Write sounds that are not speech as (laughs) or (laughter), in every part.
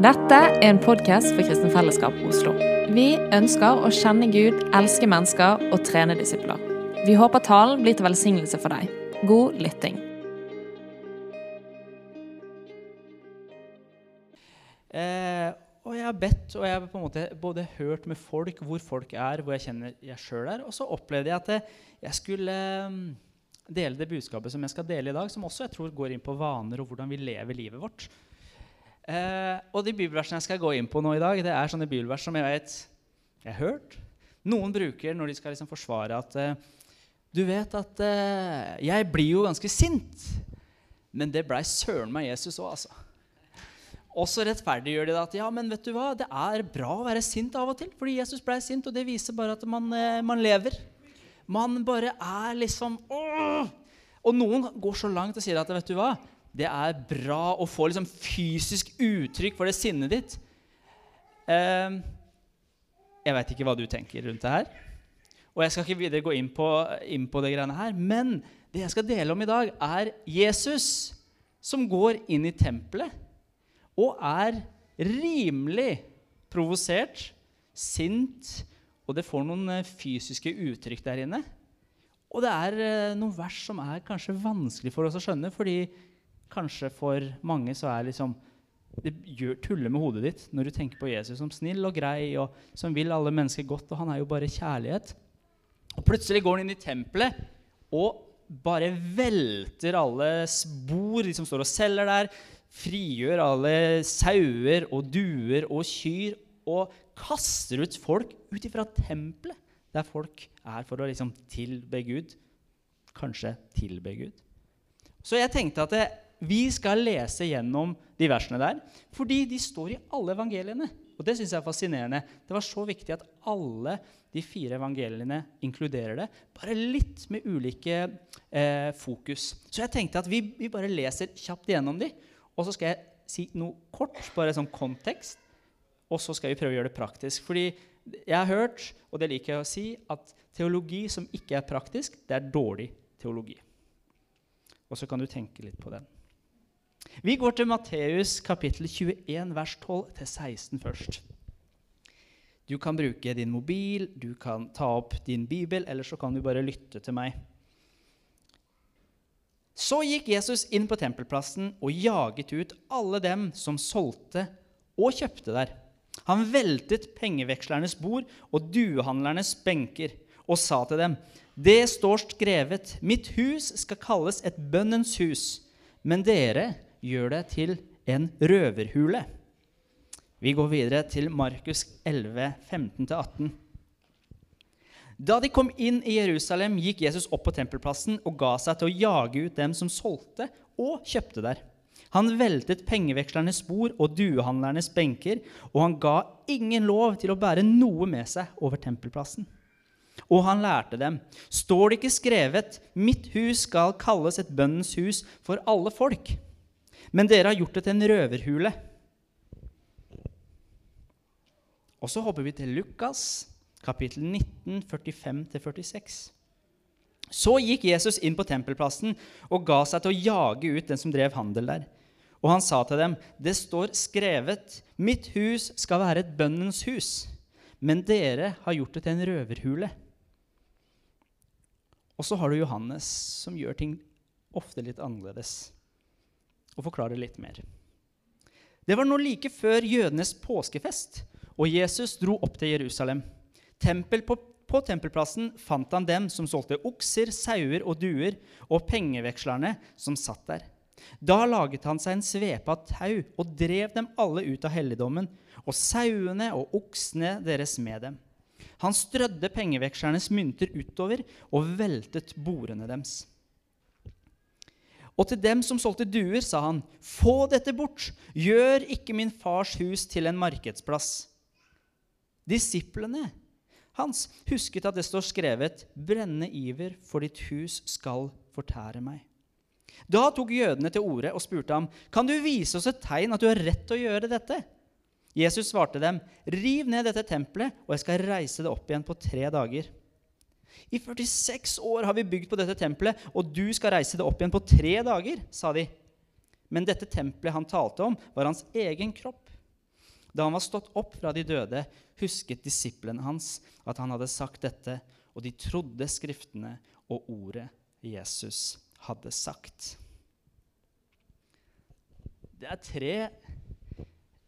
Dette er en podkast for Kristen Fellesskap Oslo. Vi ønsker å kjenne Gud, elske mennesker og trene disipler. Vi håper talen blir til velsignelse for deg. God lytting. Eh, og jeg har bedt, og jeg har på en måte både hørt med folk hvor folk er, hvor jeg kjenner jeg sjøl er. Og så opplevde jeg at jeg, skulle eh, dele det budskapet som jeg skal dele i dag, som også jeg tror går inn på vaner og hvordan vi lever livet vårt. Eh, og de bibelversene jeg skal gå inn på nå i dag, det er sånne bibelvers som jeg vet jeg har hørt. Noen bruker når de skal liksom forsvare at eh, Du vet at eh, jeg blir jo ganske sint. Men det blei søren meg Jesus òg, altså. Og så rettferdiggjør de det at ja, men vet du hva, det er bra å være sint av og til. Fordi Jesus ble sint, og det viser bare at man, eh, man lever. Man bare er liksom åh! Og noen går så langt og sier at vet du hva, det er bra å få liksom fysisk uttrykk for det sinnet ditt. Eh, jeg veit ikke hva du tenker rundt det her. Og jeg skal ikke videre gå inn på, inn på det greiene her. Men det jeg skal dele om i dag, er Jesus som går inn i tempelet og er rimelig provosert, sint, og det får noen eh, fysiske uttrykk der inne. Og det er eh, noen vers som er kanskje vanskelig for oss å skjønne, fordi kanskje for mange så er liksom det gjør, tuller med hodet ditt når du tenker på Jesus som snill og grei og som vil alle mennesker godt, og han er jo bare kjærlighet. Og plutselig går han inn i tempelet og bare velter alle spor, de som står og selger der, frigjør alle sauer og duer og kyr og kaster ut folk ut ifra tempelet, der folk er for å liksom tilbe Gud. Kanskje tilbe Gud. Så jeg tenkte at det, vi skal lese gjennom de versene der, fordi de står i alle evangeliene. Og det syns jeg er fascinerende. Det var så viktig at alle de fire evangeliene inkluderer det, bare litt med ulike eh, fokus. Så jeg tenkte at vi, vi bare leser kjapt gjennom de, og så skal jeg si noe kort, bare sånn kontekst, og så skal vi prøve å gjøre det praktisk. Fordi jeg har hørt, og det liker jeg å si, at teologi som ikke er praktisk, det er dårlig teologi. Og så kan du tenke litt på den. Vi går til Matteus kapittel 21, vers 12-16 først. Du kan bruke din mobil, du kan ta opp din bibel, eller så kan du bare lytte til meg. Så gikk Jesus inn på tempelplassen og jaget ut alle dem som solgte og kjøpte der. Han veltet pengevekslernes bord og duehandlernes benker og sa til dem.: Det står skrevet, mitt hus skal kalles et bønnens hus, men dere gjør det til en røverhule. Vi går videre til Markus 11, 15-18. Da de kom inn i Jerusalem, gikk Jesus opp på tempelplassen og ga seg til å jage ut dem som solgte og kjøpte der. Han veltet pengevekslernes bord og duehandlernes benker, og han ga ingen lov til å bære noe med seg over tempelplassen. Og han lærte dem, står det ikke skrevet, mitt hus skal kalles et bønnens hus for alle folk, men dere har gjort det til en røverhule. Og så hopper vi til Lukas kapittel 19, 45-46. Så gikk Jesus inn på tempelplassen og ga seg til å jage ut den som drev handel der. Og han sa til dem, 'Det står skrevet:" 'Mitt hus skal være et bønnens hus.' Men dere har gjort det til en røverhule. Og så har du Johannes, som gjør ting ofte litt annerledes, og forklare litt mer. Det var nå like før jødenes påskefest, og Jesus dro opp til Jerusalem tempel på, på, tempelplassen fant han dem som solgte okser, sauer og duer, og pengevekslerne som satt der. Da laget han seg en svepe av tau og drev dem alle ut av helligdommen, og sauene og oksene deres med dem. Han strødde pengevekslernes mynter utover og veltet bordene deres. Og til dem som solgte duer, sa han, få dette bort, gjør ikke min fars hus til en markedsplass. Disiplene hans husket at det står skrevet 'Brennende iver for ditt hus skal fortære meg'. Da tok jødene til orde og spurte ham, 'Kan du vise oss et tegn at du har rett til å gjøre dette?' Jesus svarte dem, 'Riv ned dette tempelet, og jeg skal reise det opp igjen på tre dager.' I 46 år har vi bygd på dette tempelet, og du skal reise det opp igjen på tre dager, sa de. Men dette tempelet han talte om, var hans egen kropp. Da han var stått opp fra de døde, husket disiplene hans at han hadde sagt dette, og de trodde Skriftene og ordet Jesus hadde sagt. Det er tre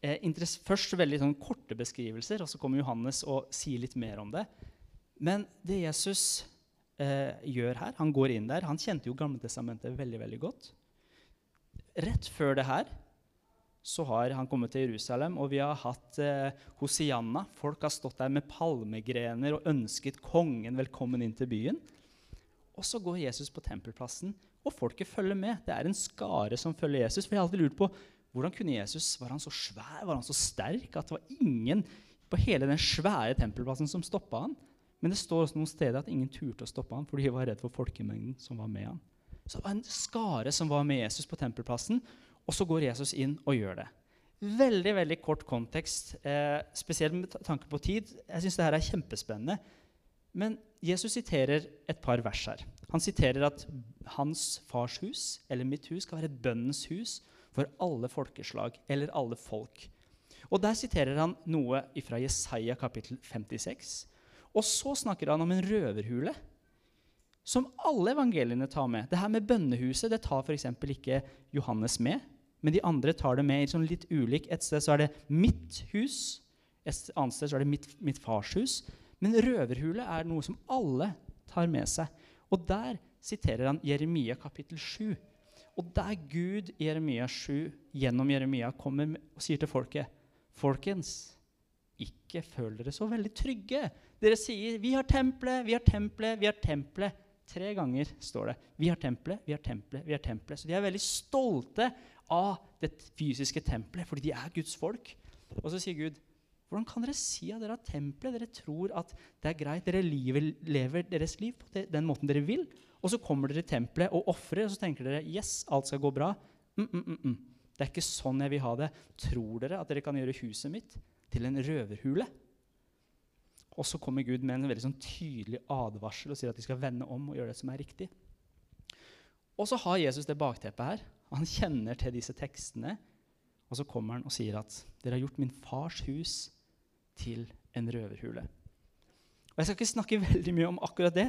eh, først veldig sånn korte beskrivelser, og så kommer Johannes og sier litt mer om det. Men det Jesus eh, gjør her, han går inn der Han kjente jo Gamletestamentet veldig veldig godt. Rett før det her så har han kommet til Jerusalem, og vi har hatt eh, Hosianna. Folk har stått der med palmegrener og ønsket kongen velkommen inn til byen. Og så går Jesus på tempelplassen, og folket følger med. Det er en skare som følger Jesus. For jeg har alltid lurt på hvordan kunne Jesus, Var han så svær, var han så sterk at det var ingen på hele den svære tempelplassen som stoppa han? Men det står også noen steder at ingen turte å stoppe ham, fordi de var redd for folkemengden som var med ham. Så det var en skare som var med Jesus på tempelplassen, og så går Jesus inn og gjør det. Veldig veldig kort kontekst, eh, spesielt med tanke på tid. Jeg synes det her er kjempespennende. Men Jesus siterer et par vers her. Han siterer at hans fars hus, eller mitt hus, skal være et bønnens hus for alle folkeslag, eller alle folk. Og Der siterer han noe fra Jesaja kapittel 56. Og så snakker han om en røverhule, som alle evangeliene tar med. Det her med bønnehuset det tar f.eks. ikke Johannes med, men de andre tar det med sånn litt ulik. Et sted så er det mitt hus, et annet sted så er det mitt, mitt fars hus. Men røverhule er noe som alle tar med seg. Og der siterer han Jeremia kapittel 7. Og der Gud i Jeremia 7 gjennom Jeremia kommer og sier til folket Folkens, ikke føl dere så veldig trygge. Dere sier 'Vi har tempelet, vi har tempelet, vi har tempelet'. Tre ganger står det 'Vi har tempelet, vi har tempelet, vi har tempelet'. Så de er veldig stolte av det fysiske tempelet, fordi de er Guds folk. Og så sier Gud, 'Hvordan kan dere si at dere har tempelet? Dere tror at det er greit, dere lever deres liv på den måten dere vil.' Og så kommer dere til tempelet og ofrer, og så tenker dere 'Yes, alt skal gå bra'. Mm, mm, mm, mm. det er ikke sånn jeg vil ha det. Tror dere at dere kan gjøre huset mitt til en røverhule? Og så kommer Gud med en veldig sånn tydelig advarsel og sier at de skal vende om og gjøre det som er riktig. Og så har Jesus det bakteppet her. Han kjenner til disse tekstene. Og så kommer han og sier at dere har gjort min fars hus til en røverhule. Og Jeg skal ikke snakke (laughs) veldig mye om akkurat det,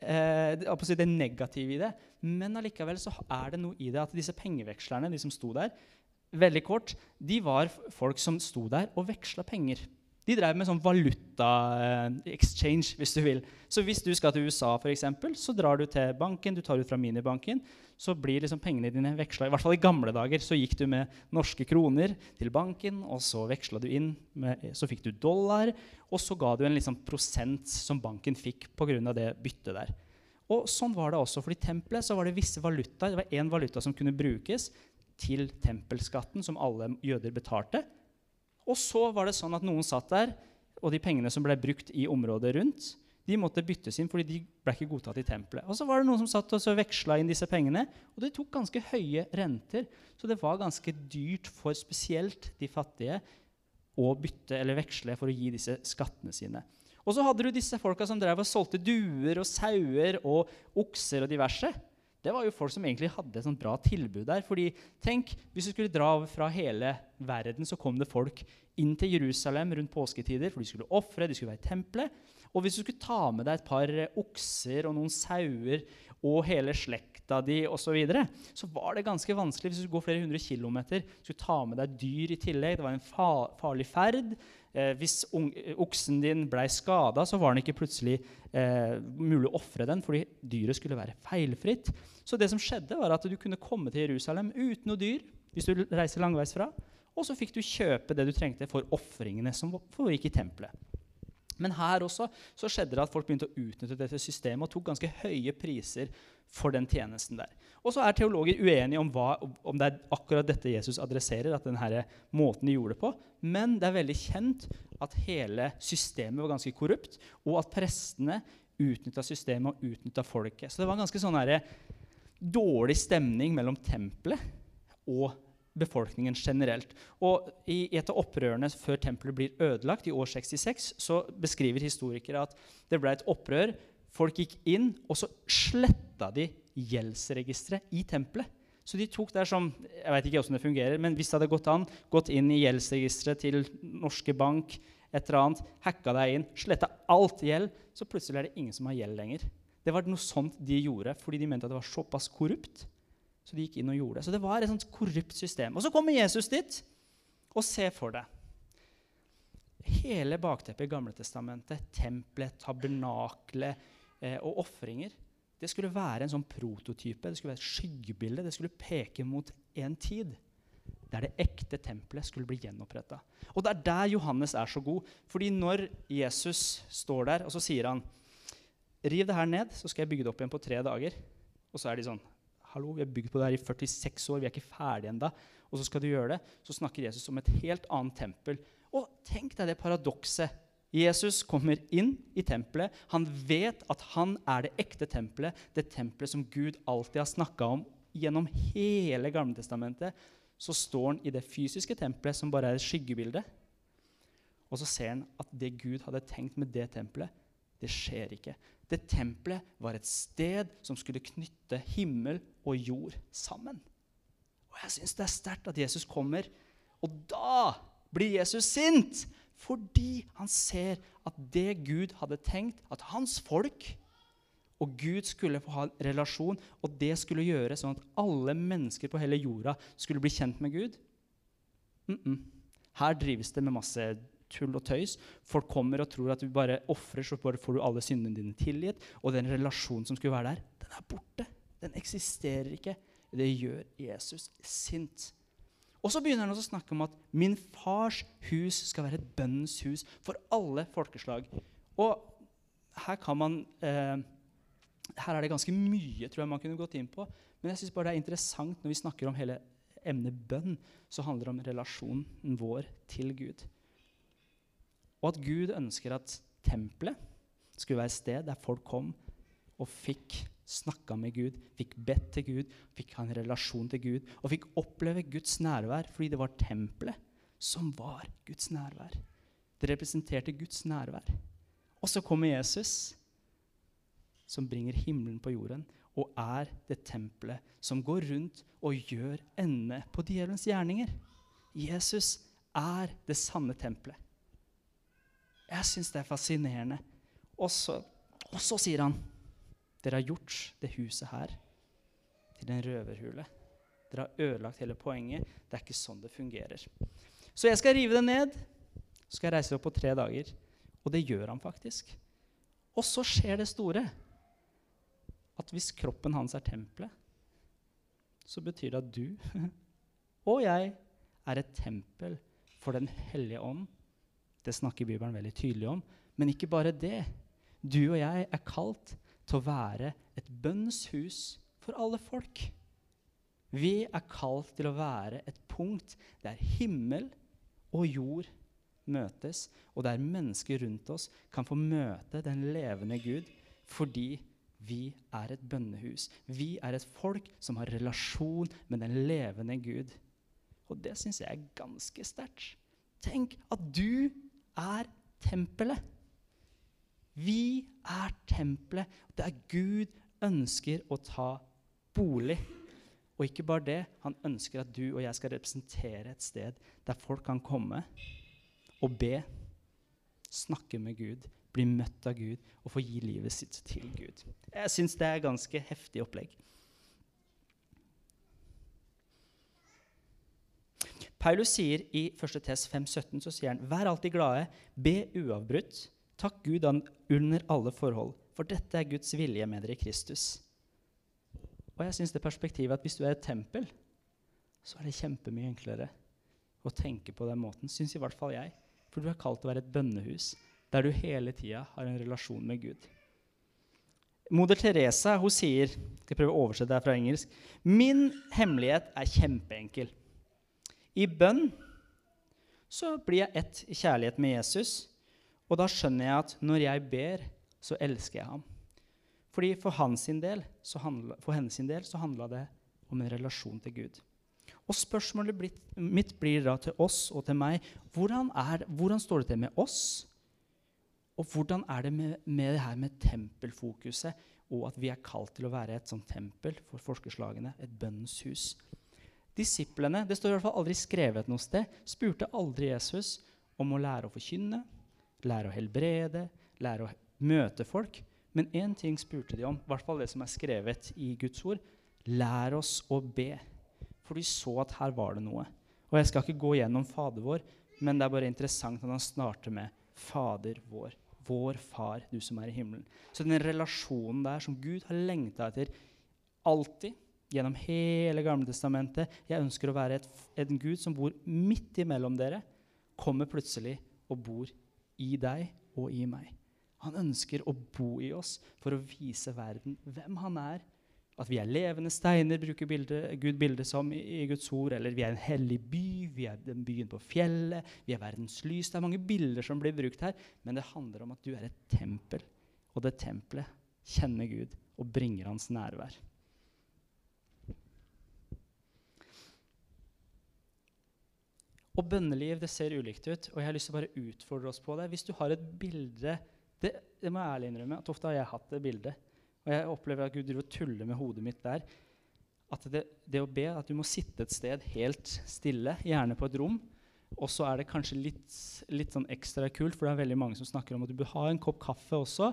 eh, det negative i det, men allikevel så er det noe i det at disse pengevekslerne, de som sto der, veldig kort, de var folk som sto der og veksla penger. De drev med sånn valuta-exchange, eh, hvis du vil. Så hvis du skal til USA, for eksempel, så drar du til banken, du tar ut fra minibanken, så blir liksom pengene dine veksla. I hvert fall i gamle dager så gikk du med norske kroner til banken, og så veksla du inn, med, så fikk du dollar, og så ga du en liksom prosent som banken fikk pga. det byttet der. Og sånn var det også, for I tempelet så var det visse valutaer. Det var én valuta som kunne brukes til tempelskatten, som alle jøder betalte. Og så var det sånn at noen satt der, og de pengene som ble brukt i området rundt, de måtte byttes inn fordi de ble ikke godtatt i tempelet. Og så var det noen som satt og veksla inn disse pengene, og det tok ganske høye renter. Så det var ganske dyrt for spesielt de fattige å bytte eller veksle for å gi disse skattene sine. Og så hadde du disse folka som drev og solgte duer og sauer og okser og diverse det var jo folk som egentlig hadde et sånt bra tilbud der. fordi tenk, Hvis du skulle dra fra hele verden, så kom det folk inn til Jerusalem rundt påsketider. For de skulle ofre, de skulle være i tempelet. Og hvis du skulle ta med deg et par okser og noen sauer og hele slekta di osv., så, videre, så var det ganske vanskelig hvis du skulle gå flere hundre kilometer. Du skulle ta med deg dyr i tillegg. Det var en farlig ferd. Eh, hvis oksen din ble skada, så var den ikke plutselig eh, mulig å ofre den fordi dyret skulle være feilfritt. Så det som skjedde var at du kunne komme til Jerusalem uten noe dyr hvis du reiser langveisfra, og så fikk du kjøpe det du trengte for ofringene som foregikk i tempelet. Men her også så skjedde det at folk begynte å utnytte dette systemet og tok ganske høye priser for den tjenesten der. Og så er teologer uenige om, hva, om det er akkurat dette Jesus adresserer. at denne måten de gjorde det på. Men det er veldig kjent at hele systemet var ganske korrupt, og at prestene utnytta systemet og utnytta folket. Så det var en ganske sånn her, dårlig stemning mellom tempelet og befolkningen generelt. Og I et av opprørene før tempelet blir ødelagt, i år 66, så beskriver historikere at det ble et opprør. Folk gikk inn, og så sletta de gjeldsregisteret i tempelet. Så de tok der som Jeg vet ikke hvordan det fungerer, men hvis det hadde gått an, gått inn i gjeldsregisteret til Norske Bank, et eller annet, hacka deg inn, sletta alt gjeld, så plutselig er det ingen som har gjeld lenger. Det var noe sånt de gjorde fordi de mente at det var såpass korrupt. Så de gikk inn og gjorde det. Så det var et sånt korrupt system. Og så kommer Jesus dit, og ser for deg hele bakteppet i Gamletestamentet, tempelet, tabernaklet eh, og ofringer, det skulle være en sånn prototype, det skulle være et skyggebilde. Det skulle peke mot en tid der det ekte tempelet skulle bli gjenoppretta. Og det er der Johannes er så god. fordi når Jesus står der, og så sier han Riv det her ned, så skal jeg bygge det opp igjen på tre dager. Og så er de sånn Hallo, vi har bygd på det her i 46 år, vi er ikke ferdige ennå. Og så skal du gjøre det. Så snakker Jesus om et helt annet tempel. Og tenk deg det paradokset. Jesus kommer inn i tempelet. Han vet at han er det ekte tempelet, det tempelet som Gud alltid har snakka om gjennom hele Gamletestamentet. Så står han i det fysiske tempelet, som bare er et skyggebilde. Og så ser han at det Gud hadde tenkt med det tempelet, det skjer ikke. Det tempelet var et sted som skulle knytte himmel og jord sammen. Og jeg syns det er sterkt at Jesus kommer, og da blir Jesus sint. Fordi han ser at det Gud hadde tenkt, at hans folk og Gud skulle få ha en relasjon, og det skulle gjøre sånn at alle mennesker på hele jorda skulle bli kjent med Gud mm -mm. Her drives det med masse tull og tøys. Folk kommer og tror at du bare ofrer, så bare får du alle syndene dine tilgitt. Og den relasjonen som skulle være der, den er borte. Den eksisterer ikke. Det gjør Jesus sint. Og så begynner han å snakke om at 'min fars hus skal være et bønnens hus for alle folkeslag'. Og her kan man eh, her er det ganske mye tror jeg man kunne gått inn på. Men jeg synes bare det er interessant når vi snakker om hele emnet bønn, så handler det om relasjonen vår til Gud. Og at Gud ønsker at tempelet skulle være et sted der folk kom og fikk snakka med Gud, fikk bedt til Gud, fikk ha en relasjon til Gud og fikk oppleve Guds nærvær fordi det var tempelet som var Guds nærvær. Det representerte Guds nærvær. Og så kommer Jesus, som bringer himmelen på jorden, og er det tempelet som går rundt og gjør ende på djevelens gjerninger. Jesus er det sanne tempelet. Jeg syns det er fascinerende. Og så, og så sier han dere har gjort det huset her til en røverhule. Dere har ødelagt hele poenget. Det er ikke sånn det fungerer. Så jeg skal rive det ned. Så skal jeg reise det opp på tre dager. Og det gjør han faktisk. Og så skjer det store. At hvis kroppen hans er tempelet, så betyr det at du (laughs) og jeg er et tempel for Den hellige ånd det snakker Bibelen veldig tydelig om. Men ikke bare det. Du og jeg er kalt til å være et bønnshus for alle folk. Vi er kalt til å være et punkt der himmel og jord møtes, og der mennesker rundt oss kan få møte den levende Gud fordi vi er et bønnehus. Vi er et folk som har relasjon med den levende Gud. Og det syns jeg er ganske sterkt. Tenk at du er tempelet. Vi er tempelet der Gud ønsker å ta bolig. Og ikke bare det, han ønsker at du og jeg skal representere et sted der folk kan komme og be, snakke med Gud, bli møtt av Gud og få gi livet sitt til Gud. Jeg syns det er ganske heftig opplegg. Paulus sier i 1. Tess 5,17 så sier han, Vær alltid glade, be uavbrutt. Takk Gud under alle forhold, for dette er Guds vilje med dere i Kristus. Og jeg synes det perspektivet at Hvis du er et tempel, så er det kjempemye enklere å tenke på den måten, syns i hvert fall jeg. For du er kalt å være et bønnehus der du hele tida har en relasjon med Gud. Moder Teresa hun sier skal prøve å oversette det fra engelsk, Min hemmelighet er kjempeenkel. I bønn så blir jeg ett i kjærlighet med Jesus, og da skjønner jeg at når jeg ber, så elsker jeg ham. Fordi for, hans del, handla, for hennes del så handla det om en relasjon til Gud. Og spørsmålet mitt blir da til oss og til meg hvordan, er, hvordan står det til med oss? Og hvordan er det med, med det her med tempelfokuset? og at vi er kalt til å være et sånt tempel for forskerslagene, et bønnens hus. Disiplene det står i hvert fall aldri skrevet noe sted, spurte aldri Jesus om å lære å forkynne, lære å helbrede, lære å møte folk. Men én ting spurte de om, i hvert fall det som er skrevet i Guds ord. Lær oss å be. For de så at her var det noe. Og jeg skal ikke gå gjennom Fader vår, men det er bare interessant at han starter med Fader vår. Vår Far, du som er i himmelen. Så den relasjonen der som Gud har lengta etter alltid, gjennom hele Gamle Testamentet Jeg ønsker å være et, en Gud som bor midt imellom dere, kommer plutselig og bor i deg og i meg. Han ønsker å bo i oss for å vise verden hvem han er, at vi er levende steiner, bruker bildet, Gud bildet som i, Guds ord. Eller vi er en hellig by, vi er den byen på fjellet, vi er verdens lys. Det er mange bilder som blir brukt her, men det handler om at du er et tempel. Og det tempelet kjenner Gud og bringer hans nærvær. Og bønneliv det ser ulikt ut, og jeg har lyst til å bare utfordre oss på det. Hvis du har et bilde Det, det må jeg ærlig innrømme, at ofte har jeg hatt det bildet og jeg opplever at Gud driver og tuller med hodet mitt der. At det, det, å be, at du må sitte et sted helt stille, gjerne på et rom. Og så er det kanskje litt, litt sånn ekstra kult, for det er veldig mange som snakker om at du bør ha en kopp kaffe også.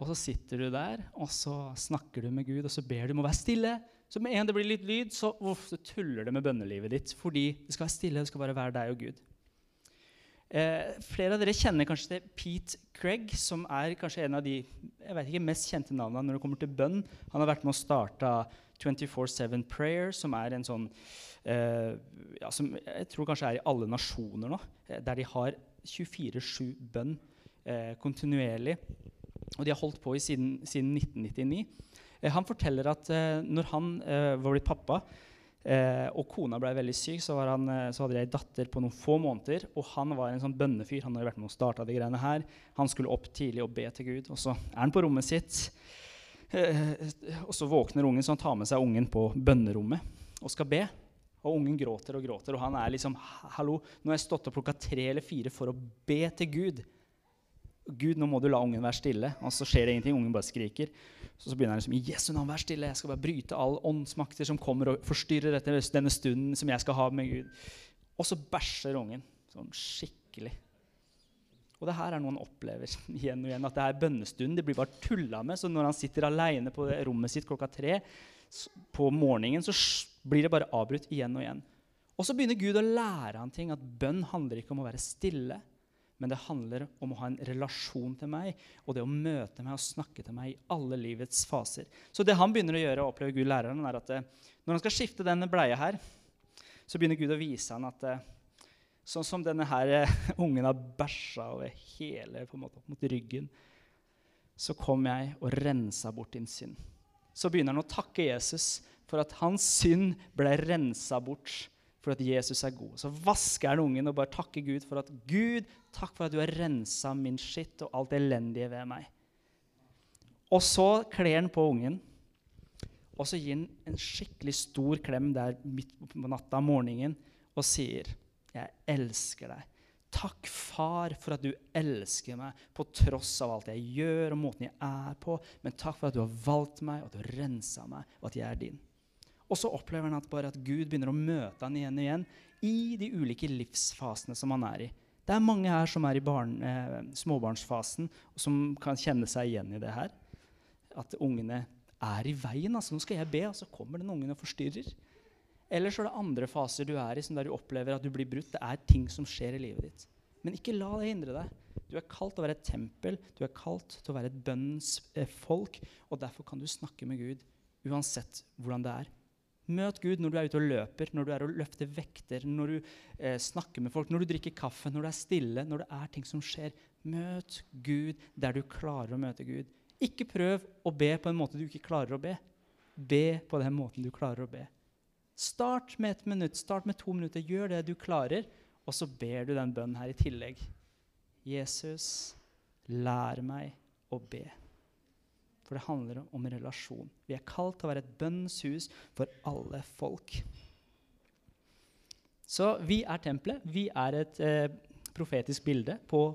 Og så sitter du der, og så snakker du med Gud, og så ber du om å være stille. Så med en det blir litt lyd, så, uff, så tuller det med bønnelivet ditt. Fordi det skal være stille, det skal bare være deg og Gud. Eh, flere av dere kjenner kanskje til Pete Craig, som er kanskje en av de jeg vet ikke, mest kjente navnene når det kommer til bønn. Han har vært med å starte 24-7 Prayer, som er en sånn eh, ja, som jeg tror kanskje er i alle nasjoner nå, eh, der de har 24-7 bønn eh, kontinuerlig. Og de har holdt på i siden, siden 1999. Eh, han forteller at eh, når han var blitt pappa, Eh, og kona ble veldig syk, så, han, eh, så hadde de ei datter på noen få måneder. Og han var en sånn bønnefyr. Han hadde vært med og starta de greiene her. Han skulle opp tidlig og be til Gud. Og så er han på rommet sitt. Eh, og så våkner ungen, så han tar med seg ungen på bønnerommet og skal be. Og ungen gråter og gråter, og han er liksom Hallo, nå har jeg stått opp klokka tre eller fire for å be til Gud. Gud, nå må du la ungen være stille. Og så skjer det ingenting. Ungen bare skriker. Så, så begynner han liksom, Jesu navn, vær stille. Jeg skal bare bryte alle åndsmakter som kommer og forstyrrer dette, denne stunden som jeg skal ha med Gud. Og så bæsjer ungen sånn skikkelig. Og det her er noe han opplever (laughs) igjen og igjen. At det er bønnestunden. Det blir bare tulla med. Så når han sitter aleine på rommet sitt klokka tre på morgenen, så blir det bare avbrutt igjen og igjen. Og så begynner Gud å lære han ting. At bønn handler ikke om å være stille men det handler om å ha en relasjon til meg og det å møte meg og snakke til meg i alle livets faser. Så det han begynner å gjøre, og opplever Gud læreren, er at eh, når han skal skifte denne bleia her, så begynner Gud å vise han at eh, sånn som denne her eh, (laughs) ungen har bæsja over hele på en måte, mot ryggen, så kom jeg og rensa bort din synd. Så begynner han å takke Jesus for at hans synd ble rensa bort for at Jesus er god. Så vasker han ungen og bare takker Gud for at Gud, takk for at du har rensa min skitt og alt elendige ved meg. Og så kler han på ungen, og så gir han en skikkelig stor klem der midt på natta morgenen og sier, 'Jeg elsker deg'. Takk, far, for at du elsker meg på tross av alt jeg gjør og måten jeg er på. Men takk for at du har valgt meg, og at du har rensa meg, og at jeg er din. Og så opplever han at bare at Gud begynner å møte han igjen og igjen i de ulike livsfasene som han er i. Det er mange her som er i barn, eh, småbarnsfasen, og som kan kjenne seg igjen i det her. At ungene er i veien. altså Nå skal jeg be, og så kommer den ungen og forstyrrer. Eller så er det andre faser du er i, som der du opplever at du blir brutt. Det er ting som skjer i livet ditt. Men ikke la det hindre deg. Du er kalt til å være et tempel, du er kalt til å være et bønnens eh, folk. Og derfor kan du snakke med Gud uansett hvordan det er. Møt Gud når du er ute og løper, når du er og løfter vekter, når du eh, snakker med folk, når du drikker kaffe, når du er stille, når det er ting som skjer. Møt Gud der du klarer å møte Gud. Ikke prøv å be på en måte du ikke klarer å be. Be på den måten du klarer å be. Start med ett minutt, start med to minutter. Gjør det du klarer, og så ber du den bønnen her i tillegg. Jesus, lær meg å be. For det handler om relasjon. Vi er kalt til å være et bønnens hus for alle folk. Så vi er tempelet. Vi er et eh, profetisk bilde på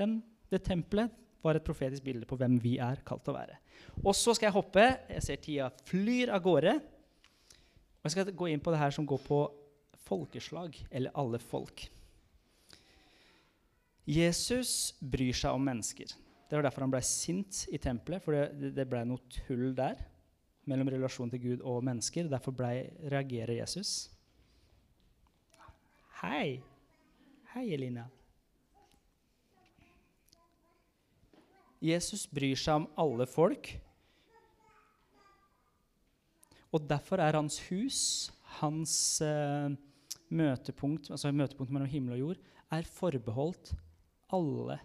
den, det tempelet var et profetisk bilde på hvem vi er kalt til å være. Og så skal jeg hoppe. Jeg ser tida flyr av gårde. Og jeg skal gå inn på det her som går på folkeslag, eller alle folk. Jesus bryr seg om mennesker. Det var derfor han ble sint i tempelet, for det, ble noe tull der mellom relasjonen til Gud og mennesker. Derfor ble, reagerer Jesus. Hei. Hei, Elina. Jesus bryr seg om alle folk. Og derfor er hans hus, hans eh, møtepunkt, altså møtepunkt mellom himmel og jord, er forbeholdt alle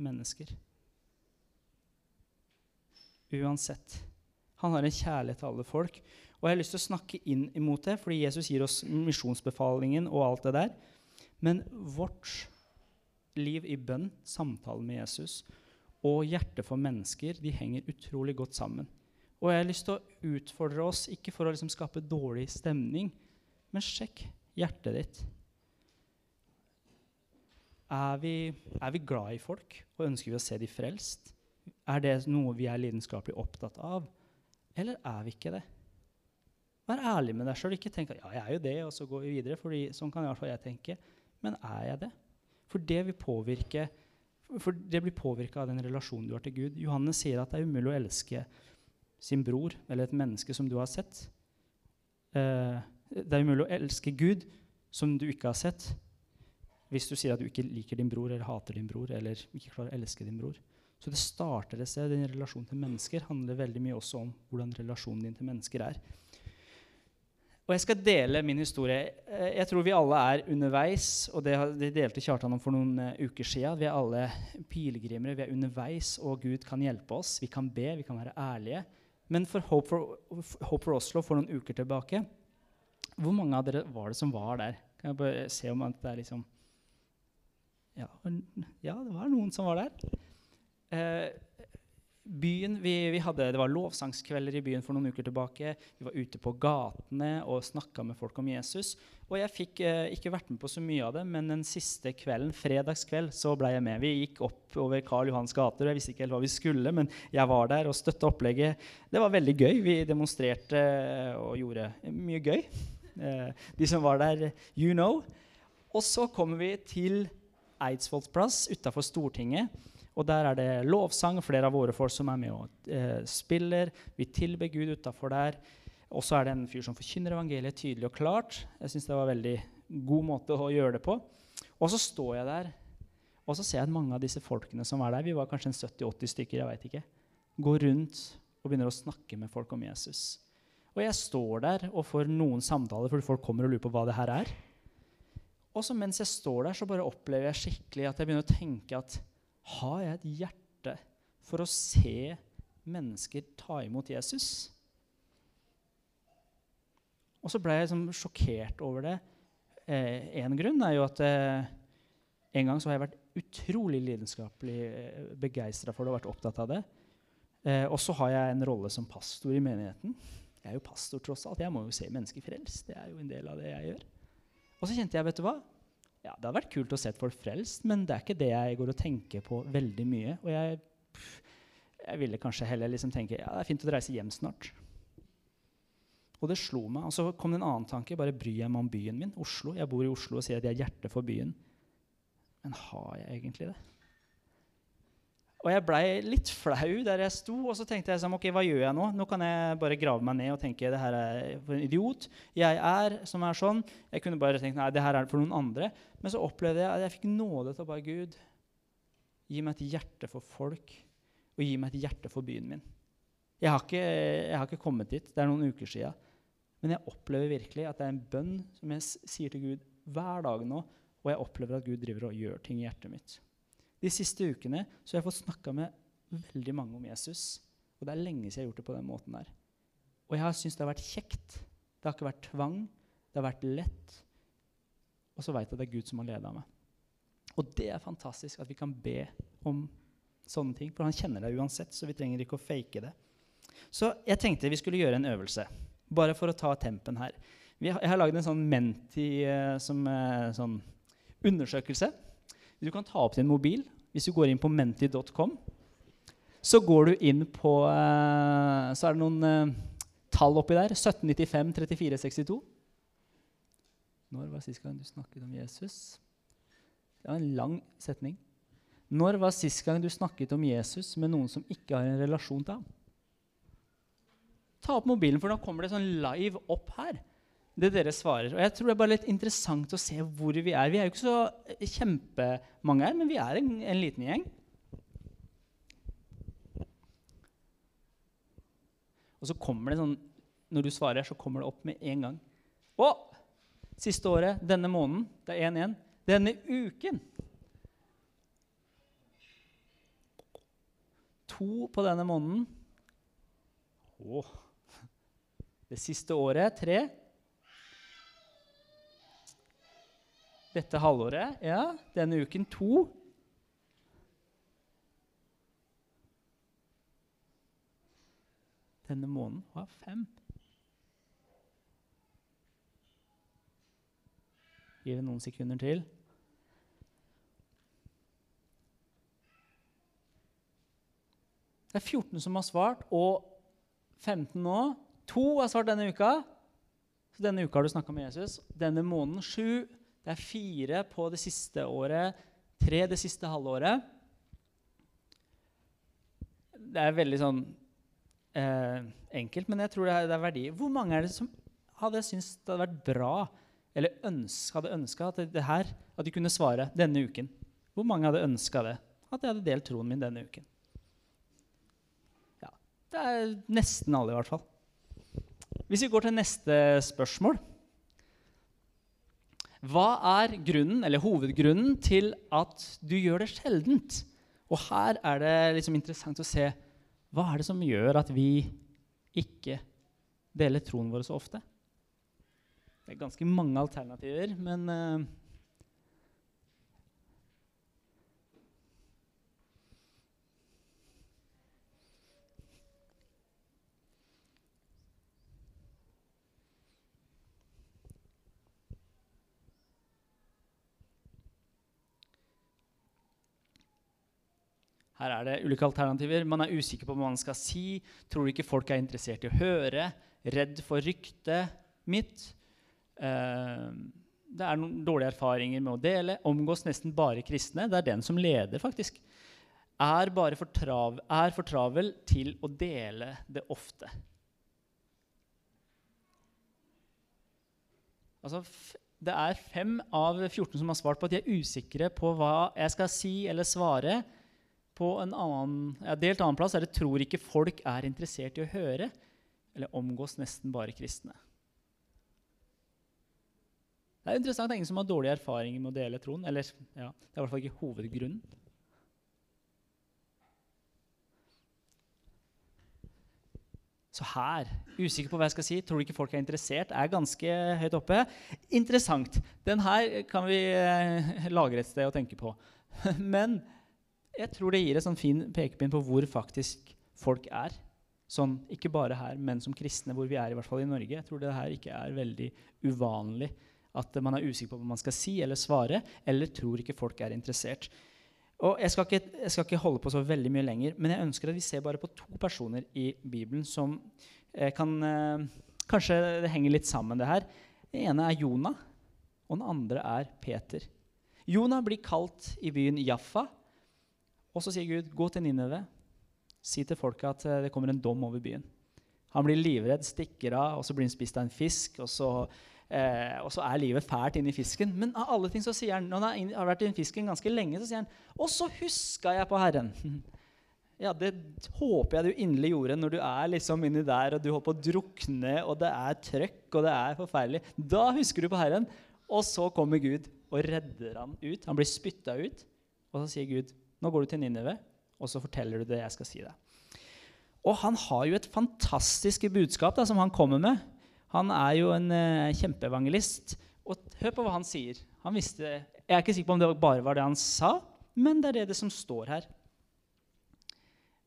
mennesker. Uansett. Han har en kjærlighet til alle folk. Og jeg har lyst til å snakke inn imot det, fordi Jesus gir oss misjonsbefalingen og alt det der. Men vårt liv i bønn, samtalen med Jesus, og hjertet for mennesker de henger utrolig godt sammen. Og jeg har lyst til å utfordre oss, ikke for å liksom skape dårlig stemning, men sjekk hjertet ditt. Er vi, er vi glad i folk, og ønsker vi å se de frelst? Er det noe vi er lidenskapelig opptatt av, eller er vi ikke det? Vær ærlig med deg sjøl. Ikke tenk at ja, jeg er jo det, og så går vi videre. Fordi sånn kan i hvert fall jeg tenke. Men er jeg det? For det vil påvirke for det blir påvirka av den relasjonen du har til Gud. Johannes sier at det er umulig å elske sin bror eller et menneske som du har sett. Eh, det er umulig å elske Gud som du ikke har sett, hvis du sier at du ikke liker din bror eller hater din bror eller ikke klarer å elske din bror. Så det starter et sted. Din relasjon til mennesker handler veldig mye også om hvordan relasjonen din til mennesker er. Og jeg skal dele min historie. Eh, jeg tror vi alle er underveis, og det, delte Kjartan om for noen uh, uker siden. Vi er alle pilegrimere, vi er underveis, og Gud kan hjelpe oss. Vi kan be, vi kan være ærlige. Men for Hope for, Hope for Oslo for noen uker tilbake Hvor mange av dere var det som var der? Kan jeg bare se om det er liksom Ja, ja det var noen som var der. Uh, byen, vi, vi hadde, Det var lovsangskvelder i byen for noen uker tilbake. Vi var ute på gatene og snakka med folk om Jesus. Og jeg fikk eh, ikke vært med på så mye av det, men den siste kvelden, fredagskveld så ble jeg med. Vi gikk opp over Karl Johans gater. Jeg visste ikke helt hva vi skulle, men jeg var der og støtta opplegget. Det var veldig gøy. Vi demonstrerte og gjorde mye gøy. Eh, de som var der, you know. Og så kommer vi til Eidsvolls plass utafor Stortinget. Og der er det lovsang, flere av våre folk som er med og eh, spiller. Vi tilber Gud utafor der. Og så er det en fyr som forkynner evangeliet tydelig og klart. Jeg synes det var en veldig god måte å gjøre det på. Og så står jeg der, og så ser jeg at mange av disse folkene som var der, vi var kanskje 70-80 stykker, jeg vet ikke, går rundt og begynner å snakke med folk om Jesus. Og jeg står der og får noen samtaler fordi folk kommer og lurer på hva det her er. Og så mens jeg står der, så bare opplever jeg skikkelig at jeg begynner å tenke at har jeg et hjerte for å se mennesker ta imot Jesus? Og så ble jeg liksom sjokkert over det. Én eh, grunn er jo at eh, en gang så har jeg vært utrolig lidenskapelig eh, begeistra for det og vært opptatt av det. Eh, og så har jeg en rolle som pastor i menigheten. Jeg er jo pastor tross alt. Jeg må jo se mennesker frelst. Det er jo en del av det jeg gjør. Og så kjente jeg, vet du hva? Ja, det har vært kult å se folk frelst, men det er ikke det jeg går og tenker på veldig mye. Og jeg, jeg ville kanskje heller liksom tenke ja, det er fint å reise hjem snart. Og det slo meg. Og så kom det en annen tanke. Bare bryr jeg meg om byen min? Oslo. Jeg bor i Oslo og sier at jeg er hjerte for byen. Men har jeg egentlig det? Og jeg blei litt flau der jeg sto, og så tenkte jeg sånn, ok, hva gjør jeg nå? Nå kan jeg bare grave meg ned og tenke det her er for en idiot. Jeg er som er sånn. Jeg kunne bare tenkt nei, det her er for noen andre. Men så opplevde jeg at jeg fikk nåde til å bare Gud, gi meg et hjerte for folk, og gi meg et hjerte for byen min. Jeg har ikke, jeg har ikke kommet dit. Det er noen uker sia. Men jeg opplever virkelig at det er en bønn som jeg sier til Gud hver dag nå, og jeg opplever at Gud driver og gjør ting i hjertet mitt. De siste ukene så har jeg fått snakka med veldig mange om Jesus. Og det er lenge siden jeg har gjort det på den måten der. Og jeg har syntes det har vært kjekt. Det har ikke vært tvang. Det har vært lett. Og så veit jeg at det er Gud som har leda meg. Og det er fantastisk at vi kan be om sånne ting. For han kjenner deg uansett, så vi trenger ikke å fake det. Så jeg tenkte vi skulle gjøre en øvelse, bare for å ta tempen her. Jeg har lagd en sånn Menti uh, som, sånn undersøkelse. Du kan ta opp din mobil hvis du går inn på menti.com. så går du inn på eh, Så er det noen eh, tall oppi der. 1795, 34, 62. Når var sist gang du snakket om Jesus? Det var en lang setning. Når var sist gang du snakket om Jesus med noen som ikke har en relasjon til ham? Ta opp mobilen, for da kommer det sånn live opp her. Det dere svarer. Og jeg tror det er bare litt interessant å se hvor vi er. Vi er jo ikke så kjempemange her, men vi er en, en liten gjeng. Og så kommer det sånn Når du svarer, så kommer det opp med en gang. Å! Siste året, denne måneden, det er 1-1. Denne uken To på denne måneden. Å. Det siste året tre. Dette halvåret, ja. Denne uken to. Denne måneden var fem. Gir det noen sekunder til. Det er 14 som har svart, og 15 nå. To har svart denne uka. Så denne uka har du snakka med Jesus. Denne måneden sju. Det er fire på det siste året. Tre det siste halvåret. Det er veldig sånn eh, enkelt, men jeg tror det er, det er, verdi. Hvor mange er det som hadde syntes det hadde vært bra, eller ønska, hadde ønska at, det her, at de kunne svare denne uken? Hvor mange hadde ønska det? At jeg hadde delt troen min denne uken? Det er nesten alle, i hvert fall. Hvis vi går til neste spørsmål Hva er grunnen, eller hovedgrunnen til at du gjør det sjeldent? Og her er det liksom interessant å se hva er det som gjør at vi ikke deler troen vår så ofte? Det er ganske mange alternativer, men Her er det ulike alternativer. Man er usikker på hva man skal si. Tror ikke folk er interessert i å høre. Redd for ryktet mitt. Eh, det er noen dårlige erfaringer med å dele. Omgås nesten bare kristne. Det er den som leder, faktisk. Er bare for, trav, er for travel til å dele det ofte. Altså, det er fem av 14 som har svart på at de er usikre på hva jeg skal si eller svare på en annen, ja, delt annen plass er det 'tror ikke folk er interessert i å høre', eller 'omgås nesten bare kristne'. Det er interessant det er ingen som har dårlige erfaringer med å dele troen. Eller, ja, det er i hvert fall ikke hovedgrunnen. Så her, usikker på hva jeg skal si, tror du ikke folk er interessert, er ganske høyt oppe. Interessant. Den her kan vi eh, lagre et sted og tenke på. (laughs) Men jeg tror det gir en sånn fin pekepinn på hvor faktisk folk er. Sånn, ikke bare her, men som kristne, hvor vi er i hvert fall i Norge. Jeg tror det her ikke er veldig uvanlig at man er usikker på hva man skal si eller svare, eller tror ikke folk er interessert. Og jeg skal, ikke, jeg skal, ikke, holde på så veldig mye lenger, men jeg ønsker at vi ser bare på to personer i Bibelen som eh, kan eh, Kanskje det henger litt sammen, det her. Den ene er Jonah, og den andre er Peter. Jonah blir kalt i byen Jaffa og så sier Gud, 'Gå til Nineve. Si til folket at eh, det kommer en dom over byen.' Han blir livredd, stikker av, og så blir han spist av en fisk. Og så, eh, og så er livet fælt inni fisken. Men av alle ting så sier han, når han har vært inni fisken ganske lenge, så sier han 'Og så huska jeg på Herren'. (laughs) Ja, Det håper jeg du inderlig gjorde når du er liksom inni der og du holder på å drukne, og det er trøkk og det er forferdelig. Da husker du på Herren, og så kommer Gud og redder han ut. Han blir spytta ut, og så sier Gud nå går du til Ninive, og så forteller du det jeg skal si deg. Og han har jo et fantastisk budskap da, som han kommer med. Han er jo en uh, kjempeevangelist. Og hør på hva han sier. Han visste, jeg er ikke sikker på om det bare var det han sa, men det er det, det som står her.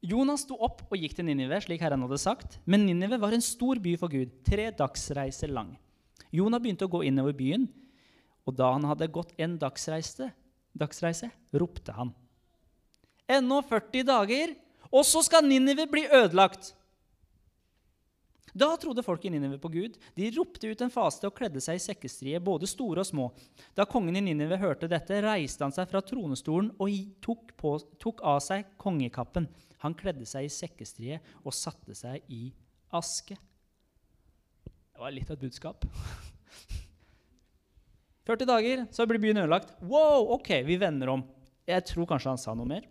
Jonas sto opp og gikk til Ninive, slik Herren hadde sagt. Men Ninive var en stor by for Gud, tre dagsreiser lang. Jonah begynte å gå innover byen, og da han hadde gått en dagsreise, dagsreise ropte han. Ennå 40 dager, Og så skal Ninive bli ødelagt. Da trodde folk i Ninive på Gud. De ropte ut en faste og kledde seg i sekkestrie, både store og små. Da kongen i Ninive hørte dette, reiste han seg fra tronestolen og tok, på, tok av seg kongekappen. Han kledde seg i sekkestrie og satte seg i aske. Det var litt av et budskap. (laughs) 40 dager, så blir byen ødelagt. Wow, ok, vi vender om. Jeg tror kanskje han sa noe mer.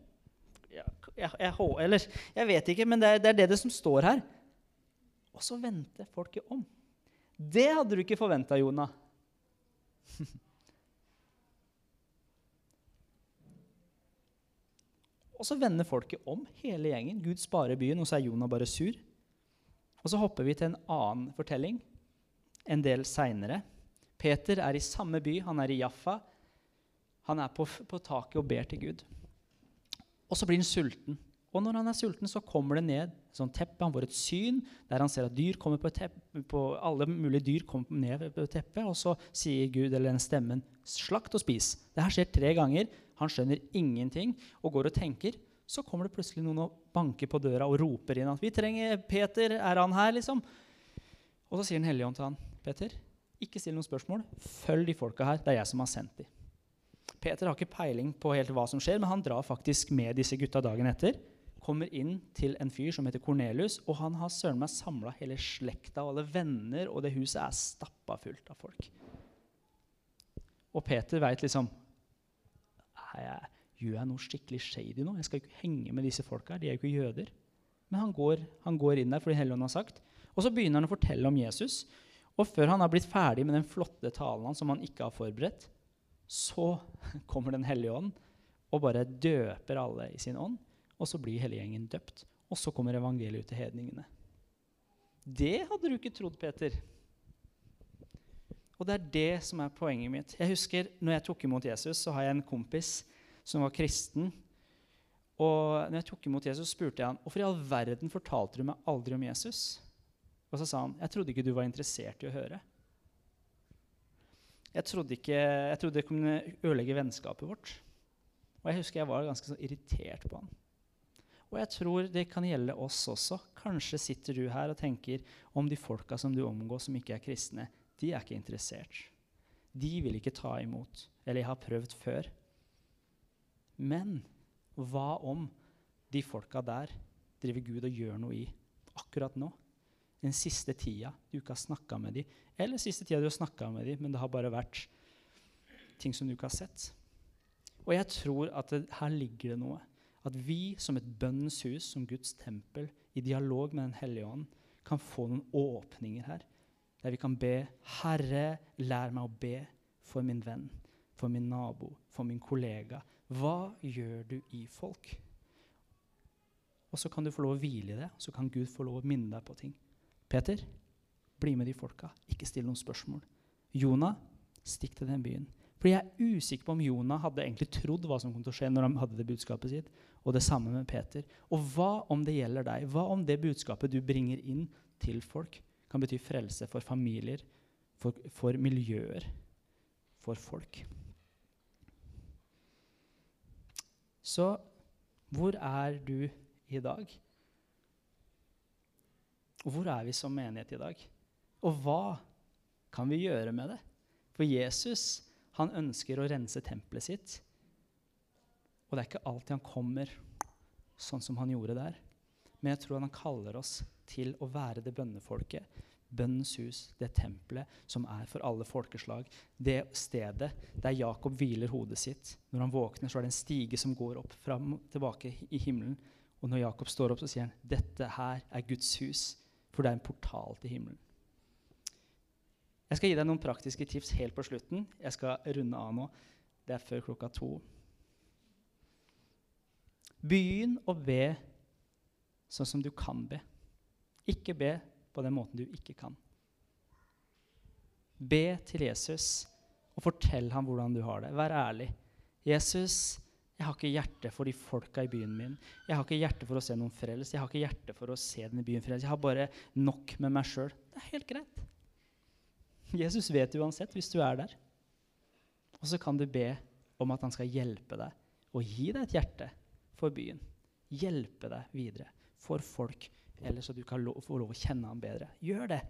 Jeg, jeg, eller, jeg vet ikke, men det er, det er det, som står her. Og så vendte folket om. Det hadde du ikke forventa, Jonah. (laughs) og så vender folket om, hele gjengen. Gud sparer byen, og så er Jonah bare sur. Og så hopper vi til en annen fortelling en del seinere. Peter er i samme by, han er i Jaffa. Han er på, på taket og ber til Gud. Og så blir han sulten. Og når han er sulten, så kommer det ned et sånt teppe. Han får et syn der han ser at dyr kommer på, teppe, på alle mulige dyr kommer ned på teppet. Og så sier Gud eller den stemmen 'slakt og spis'. Det her skjer tre ganger. Han skjønner ingenting og går og tenker. Så kommer det plutselig noen og banker på døra og roper inn at 'vi trenger Peter, er han her?' liksom? Og så sier Den hellige ånd til han, 'Peter, ikke still noen spørsmål. Følg de folka her. Det er jeg som har sendt dem.' Peter har ikke peiling på helt hva som skjer, men han drar faktisk med disse gutta dagen etter kommer inn til en fyr som heter Kornelius, og han har søren meg samla hele slekta og alle venner, og det huset er stappa fullt av folk. Og Peter veit liksom jeg, Gjør jeg noe skikkelig shady nå? Jeg skal ikke henge med disse folka. De er jo ikke jøder. Men han går, han går inn der fordi Helligånden har sagt. Og så begynner han å fortelle om Jesus. Og før han har blitt ferdig med den flotte talen hans som han ikke har forberedt, så (laughs) kommer Den hellige ånd og bare døper alle i sin ånd og så blir hele gjengen døpt. Og så kommer evangeliet ut til hedningene. Det hadde du ikke trodd, Peter. Og det er det som er poenget mitt. Jeg husker når jeg tok imot Jesus, så har jeg en kompis som var kristen. Og når jeg tok imot Jesus, spurte jeg han, hvorfor i all verden fortalte du meg aldri om Jesus. Og så sa han jeg trodde ikke du var interessert i å høre. Jeg trodde, ikke, jeg trodde det kunne ødelegge vennskapet vårt. Og jeg husker jeg var ganske sånn irritert på han. Og jeg tror det kan gjelde oss også. Kanskje sitter du her og tenker om de folka som du omgås som ikke er kristne. De er ikke interessert. De vil ikke ta imot. Eller jeg har prøvd før. Men hva om de folka der driver Gud og gjør noe i akkurat nå? Den siste tida du ikke har snakka med dem, eller siste tida du har snakka med dem, men det har bare vært ting som du ikke har sett. Og jeg tror at det, her ligger det noe. At vi som et bønnens hus, som Guds tempel, i dialog med Den hellige ånd, kan få noen åpninger her. Der vi kan be Herre, lær meg å be for min venn, for min nabo, for min kollega. Hva gjør du i folk? Og så kan du få lov å hvile i det, så kan Gud få lov å minne deg på ting. Peter, bli med de folka. Ikke still noen spørsmål. Jonah, stikk til den byen. Fordi jeg er usikker på om Jonah hadde egentlig trodd hva som kom til å skje når han hadde det budskapet sitt. Og det samme med Peter. Og hva om det gjelder deg? Hva om det budskapet du bringer inn til folk, kan bety frelse for familier, for, for miljøer, for folk? Så hvor er du i dag? Og hvor er vi som menighet i dag? Og hva kan vi gjøre med det? For Jesus han ønsker å rense tempelet sitt. Og det er ikke alltid han kommer sånn som han gjorde der. Men jeg tror han kaller oss til å være det bønnefolket. Bønnens hus, det tempelet som er for alle folkeslag. Det stedet der Jakob hviler hodet sitt. Når han våkner, så er det en stige som går opp fram tilbake i himmelen. Og når Jakob står opp, så sier han dette her er Guds hus. For det er en portal til himmelen. Jeg skal gi deg noen praktiske tips helt på slutten. Jeg skal runde av nå. Det er før klokka to. Begynn å be sånn som du kan be. Ikke be på den måten du ikke kan. Be til Jesus og fortell ham hvordan du har det. Vær ærlig. 'Jesus, jeg har ikke hjerte for de folka i byen min.' 'Jeg har ikke hjerte for å se noen frelst. Jeg har ikke hjerte for å se denne byen frelst.' 'Jeg har bare nok med meg sjøl.' Det er helt greit. Jesus vet uansett hvis du er der. Og så kan du be om at han skal hjelpe deg og gi deg et hjerte for byen. hjelpe deg videre for folk, eller så du kan lov, få lov å kjenne ham bedre. Gjør det.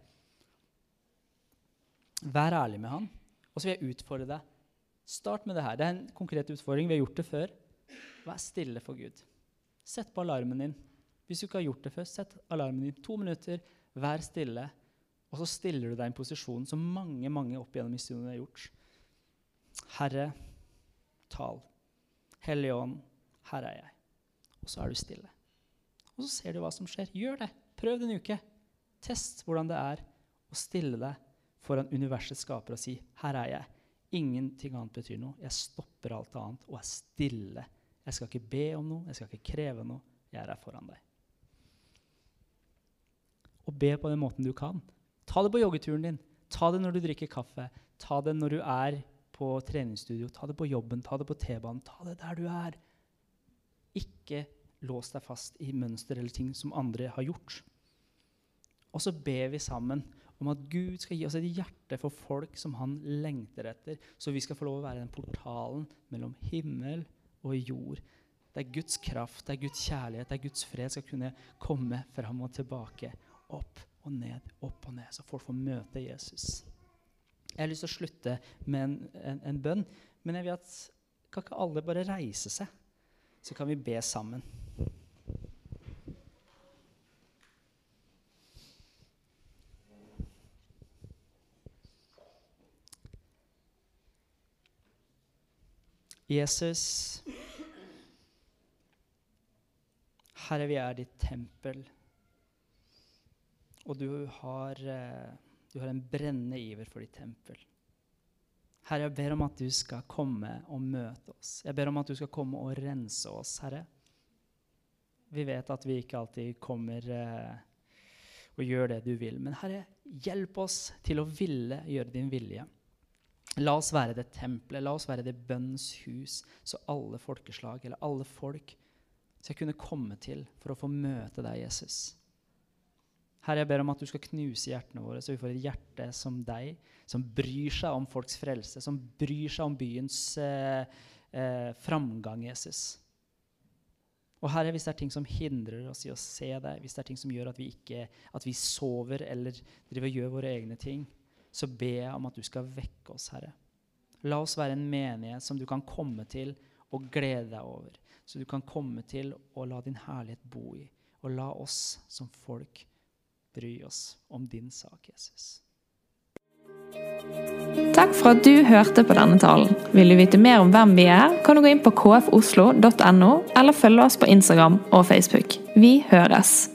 Vær ærlig med han. Og så vil jeg utfordre deg. Start med det her. Det er en konkret utfordring. Vi har gjort det før. Vær stille for Gud. Sett på alarmen din. Hvis du ikke har gjort det før, sett alarmen din to minutter. Vær stille. Og så stiller du deg i en posisjon som mange mange opp gjennom historien har gjort. Herre, tal. Hellige Ånd, her er jeg. Og så er du stille. Og så ser du hva som skjer. Gjør det. Prøv det en uke. Test hvordan det er å stille deg foran universets skaper og si 'Her er jeg'. Ingenting annet betyr noe. Jeg stopper alt annet og er stille. Jeg skal ikke be om noe, jeg skal ikke kreve noe. Jeg er her foran deg. Og be på den måten du kan. Ta det på joggeturen din. Ta det når du drikker kaffe. Ta det når du er på treningsstudio. Ta det på jobben, ta det på T-banen. Ta det der du er. Ikke lås deg fast i mønster eller ting som andre har gjort. Og så ber vi sammen om at Gud skal gi oss et hjerte for folk som han lengter etter, så vi skal få lov å være den portalen mellom himmel og jord. Der Guds kraft, der Guds kjærlighet, der Guds fred skal kunne komme fram og tilbake. Opp og ned, opp og ned, så folk får møte Jesus. Jeg har lyst til å slutte med en, en, en bønn, men jeg vil at kan ikke alle bare reise seg? Så kan vi be sammen. Jesus, Herre, vi er ditt tempel, og du har, eh, du har en brennende iver for ditt tempel. Herre, jeg ber om at du skal komme og møte oss. Jeg ber om at du skal komme og rense oss, Herre. Vi vet at vi ikke alltid kommer eh, og gjør det du vil. Men Herre, hjelp oss til å ville gjøre din vilje. La oss være det tempelet, la oss være det bønnens hus, så alle folkeslag eller alle folk skal kunne komme til for å få møte deg, Jesus. Herre, jeg ber om at du skal knuse hjertene våre, så vi får et hjerte som deg, som bryr seg om folks frelse, som bryr seg om byens eh, eh, framgang, Jesus. Og Herre, hvis det er ting som hindrer oss i å se deg, hvis det er ting som gjør at vi, ikke, at vi sover eller driver og gjør våre egne ting, så ber jeg om at du skal vekke oss, Herre. La oss være en menighet som du kan komme til og glede deg over. Så du kan komme til og la din herlighet bo i. Og la oss som folk bry oss om din sak, Jesus. Takk for at du hørte på denne talen. Vil du vite mer om hvem vi er, kan du gå inn på kfoslo.no, eller følge oss på Instagram og Facebook. Vi høres!